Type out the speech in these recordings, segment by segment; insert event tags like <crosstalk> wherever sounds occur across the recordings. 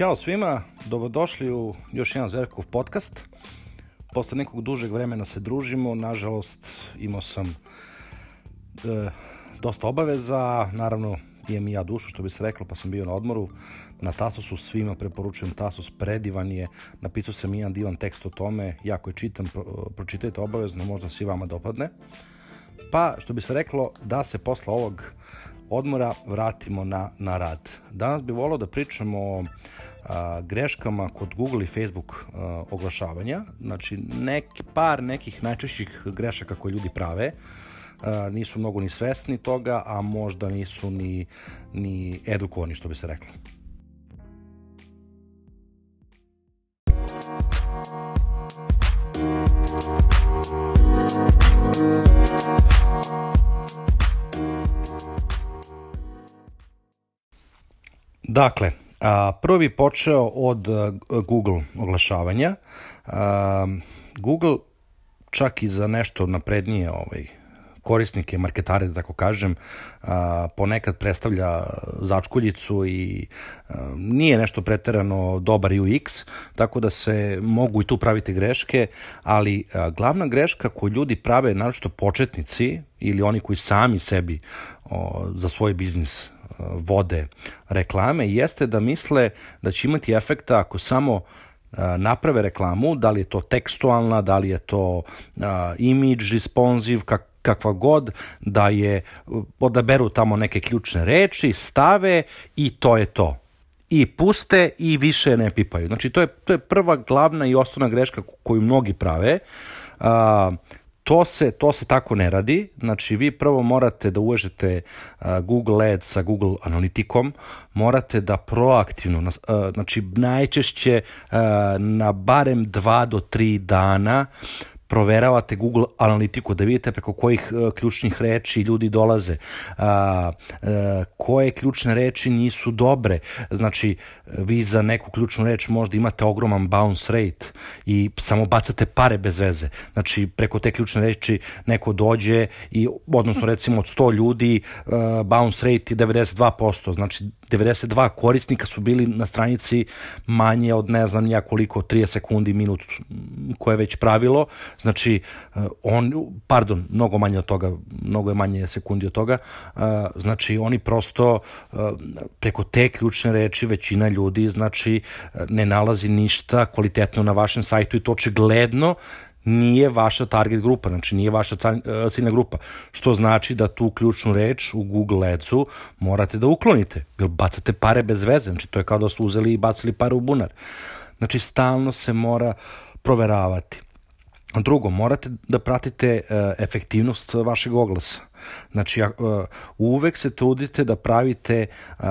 Ćao svima, dobrodošli u još jedan Zverkov podcast. Posle nekog dužeg vremena se družimo, nažalost imao sam e, dosta obaveza, naravno imam i ja dušu što bi se reklo, pa sam bio na odmoru. Na Tasosu svima preporučujem Tasos, predivan je, napisao sam jedan divan tekst o tome, jako je čitam, pro, pročitajte obavezno, možda se i vama dopadne. Pa, što bi se reklo, da se posle ovog odmora vratimo na, na rad. Danas bih volao da pričamo o a, greškama kod Google i Facebook a, oglašavanja, znači neki, par nekih najčešćih grešaka koje ljudi prave, a, nisu mnogo ni svesni toga, a možda nisu ni, ni edukovani, što bi se reklo. Dakle, a, prvo bi počeo od a, Google oglašavanja. A, Google čak i za nešto naprednije ovaj, korisnike, marketare, da tako kažem, a, ponekad predstavlja začkuljicu i a, nije nešto preterano dobar UX, tako da se mogu i tu praviti greške, ali a, glavna greška koju ljudi prave, naročito početnici ili oni koji sami sebi o, za svoj biznis vode reklame jeste da misle da će imati efekta ako samo naprave reklamu, da li je to tekstualna, da li je to image responsive, kak, kakva god, da je odaberu tamo neke ključne reči, stave i to je to. I puste i više ne pipaju. Znači to je, to je prva glavna i osnovna greška koju mnogi prave. Uh, to se, to se tako ne radi. Znači, vi prvo morate da uvežete uh, Google Ads sa Google Analitikom, morate da proaktivno, uh, znači najčešće uh, na barem 2 do 3 dana proveravate Google analitiku da vidite preko kojih uh, ključnih reči ljudi dolaze, uh, koje ključne reči nisu dobre. Znači, vi za neku ključnu reč možda imate ogroman bounce rate i samo bacate pare bez veze. Znači, preko te ključne reči neko dođe i, odnosno recimo od 100 ljudi, uh, bounce rate je 92%. Znači, 92 korisnika su bili na stranici manje od ne znam ja koliko, 30 sekundi, minut koje je već pravilo. Znači, on, pardon, mnogo manje od toga, mnogo je manje sekundi od toga. Znači, oni prosto preko te ključne reči većina ljudi, znači, ne nalazi ništa kvalitetno na vašem sajtu i to očigledno nije vaša target grupa, znači nije vaša ciljna grupa, što znači da tu ključnu reč u Google Adsu morate da uklonite, jer bacate pare bez veze, znači to je kao da ste uzeli i bacili pare u bunar. Znači stalno se mora proveravati. Drugo, morate da pratite uh, efektivnost vašeg oglasa. Znači, uh, uvek se trudite da pravite uh,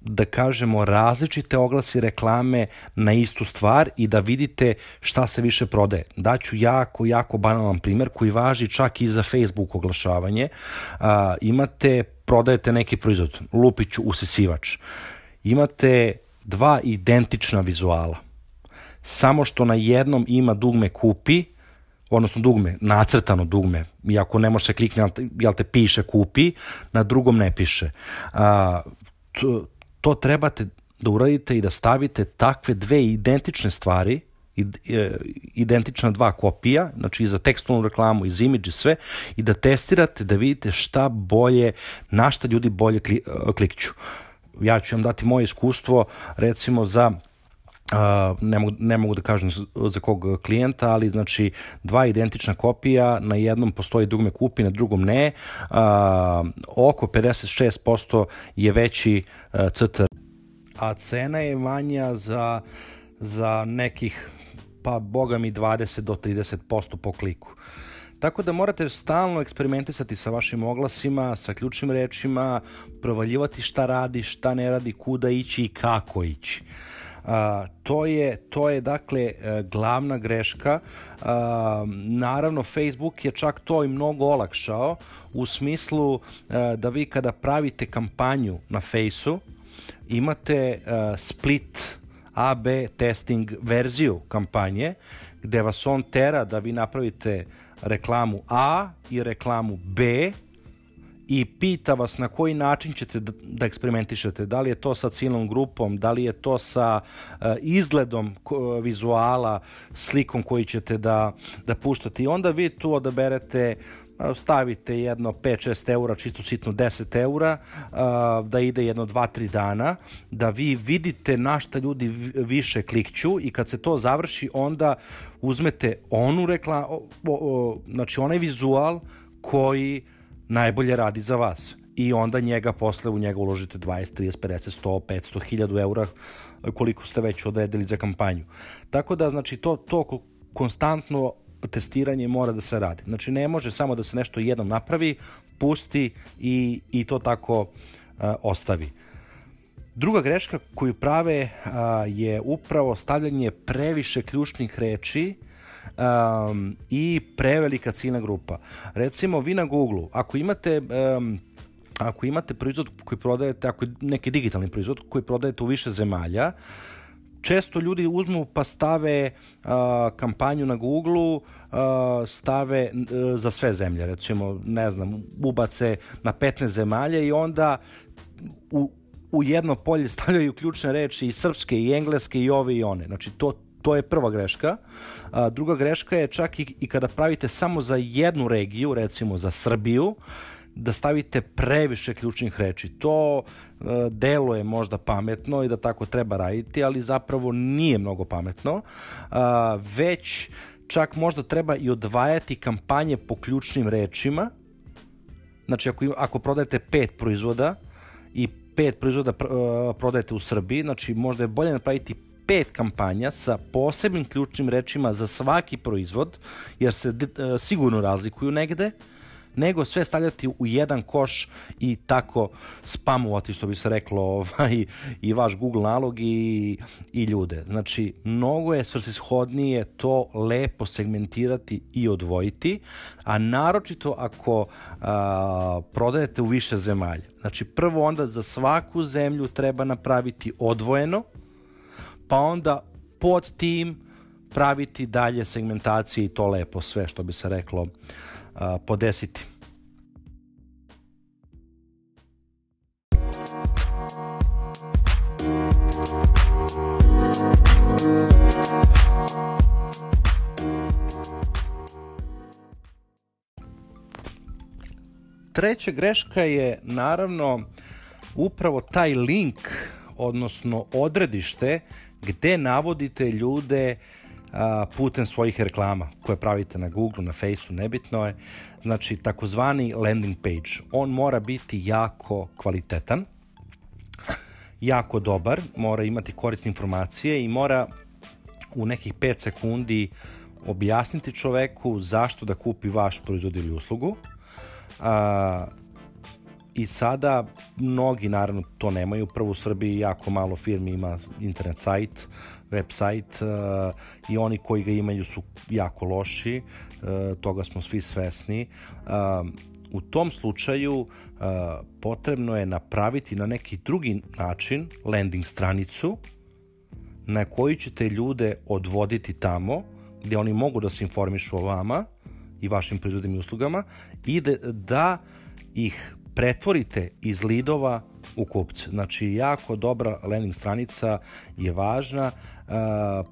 da kažemo različite oglasi reklame na istu stvar i da vidite šta se više prodaje. Daću jako, jako banalan primer koji važi čak i za Facebook oglašavanje. A, imate, prodajete neki proizvod, lupiću usisivač. Imate dva identična vizuala. Samo što na jednom ima dugme kupi, odnosno dugme, nacrtano dugme, iako ne može se kliknuti, jel te piše kupi, na drugom ne piše. A, to, to trebate da uradite i da stavite takve dve identične stvari, e, identična dva kopija, znači i za tekstualnu reklamu, i za imidž i sve, i da testirate da vidite šta bolje, na šta ljudi bolje klikću. Ja ću vam dati moje iskustvo, recimo za ne, mogu, ne mogu da kažem za kog klijenta, ali znači dva identična kopija, na jednom postoji dugme kupi, na drugom ne. Uh, oko 56% je veći uh, CTR. A cena je manja za, za nekih, pa boga mi 20 do 30% po kliku. Tako da morate stalno eksperimentisati sa vašim oglasima, sa ključnim rečima, provaljivati šta radi, šta ne radi, kuda ići i kako ići. A, to je to je dakle e, glavna greška. A, naravno Facebook je čak to i mnogo olakšao u smislu a, e, da vi kada pravite kampanju na Faceu imate a, e, split AB testing verziju kampanje gde vas on tera da vi napravite reklamu A i reklamu B i pita vas na koji način ćete da, da eksperimentišete, da li je to sa cijelom grupom, da li je to sa uh, izgledom uh, vizuala, slikom koji ćete da, da puštate. I onda vi tu odaberete stavite jedno 5-6 eura, čisto sitno 10 eura, da ide jedno 2-3 dana, da vi vidite na šta ljudi više klikću i kad se to završi, onda uzmete onu reklamu, znači onaj vizual koji najbolje radi za vas i onda njega posle u njega uložite 20, 30, 50, 100, 500, 1000 eura koliko ste već odredili za kampanju. Tako da, znači, to, to konstantno testiranje mora da se radi. Znači, ne može samo da se nešto jednom napravi, pusti i, i to tako uh, ostavi. Druga greška koju prave uh, je upravo stavljanje previše ključnih reči um, i prevelika ciljna grupa. Recimo, vi na Google, ako imate um, ako imate proizvod koji prodajete, ako je neki digitalni proizvod koji prodajete u više zemalja, često ljudi uzmu pa stave uh, kampanju na Google-u, uh, stave uh, za sve zemlje, recimo, ne znam, ubace na 15 zemalja i onda u, u jedno polje <laughs> stavljaju ključne reči i srpske i engleske i ove i one. Znači, to, to je prva greška. A, druga greška je čak i, i kada pravite samo za jednu regiju, recimo za Srbiju, da stavite previše ključnih reči. To e, deluje možda pametno i da tako treba raditi, ali zapravo nije mnogo pametno. E, već čak možda treba i odvajati kampanje po ključnim rečima. Znači, ako, ako prodajete pet proizvoda i pet proizvoda pr, uh, prodajete u Srbiji, znači možda je bolje napraviti pet kampanja sa posebnim ključnim rečima za svaki proizvod, jer se uh, sigurno razlikuju negde, nego sve stavljati u jedan koš i tako spamovati, što bi se reklo, <laughs> ovaj, i vaš Google nalog i, i ljude. Znači, mnogo je svrsishodnije to lepo segmentirati i odvojiti, a naročito ako a, prodajete u više zemalja. Znači, prvo onda za svaku zemlju treba napraviti odvojeno, pa onda pod tim praviti dalje segmentacije i to lepo sve što bi se reklo a, podesiti. Treća greška je naravno upravo taj link, odnosno odredište gde navodite ljude putem svojih reklama koje pravite na Google, na Faceu, nebitno je. Znači, takozvani landing page. On mora biti jako kvalitetan, jako dobar, mora imati korisne informacije i mora u nekih 5 sekundi objasniti čoveku zašto da kupi vaš proizvod ili uslugu. I sada mnogi naravno to nemaju. Prvo u Srbiji jako malo firmi ima internet sajt, website uh, i oni koji ga imaju su jako loši, uh, toga smo svi svesni. Uh, u tom slučaju potrebno je napraviti na neki drugi način landing stranicu na koju ćete ljude odvoditi tamo gde oni mogu da se informišu o vama i vašim proizvodima i uslugama i da ih pretvorite iz lidova u kupce. Znači, jako dobra landing stranica je važna, uh,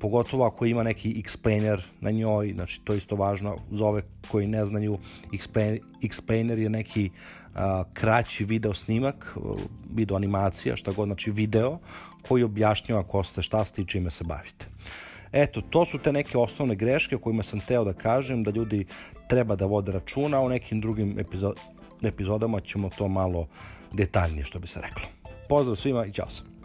pogotovo ako ima neki explainer na njoj, znači to je isto važno za ove koji ne znaju, explainer, explainer je neki uh, kraći video snimak, video animacija, šta god, znači video, koji objašnjava ko ste, šta ste i čime se bavite. Eto, to su te neke osnovne greške o kojima sam teo da kažem, da ljudi treba da vode računa, o nekim drugim epizodama ćemo to malo detaljnije, što bi se reklo. Pozdrav svima i čao sam.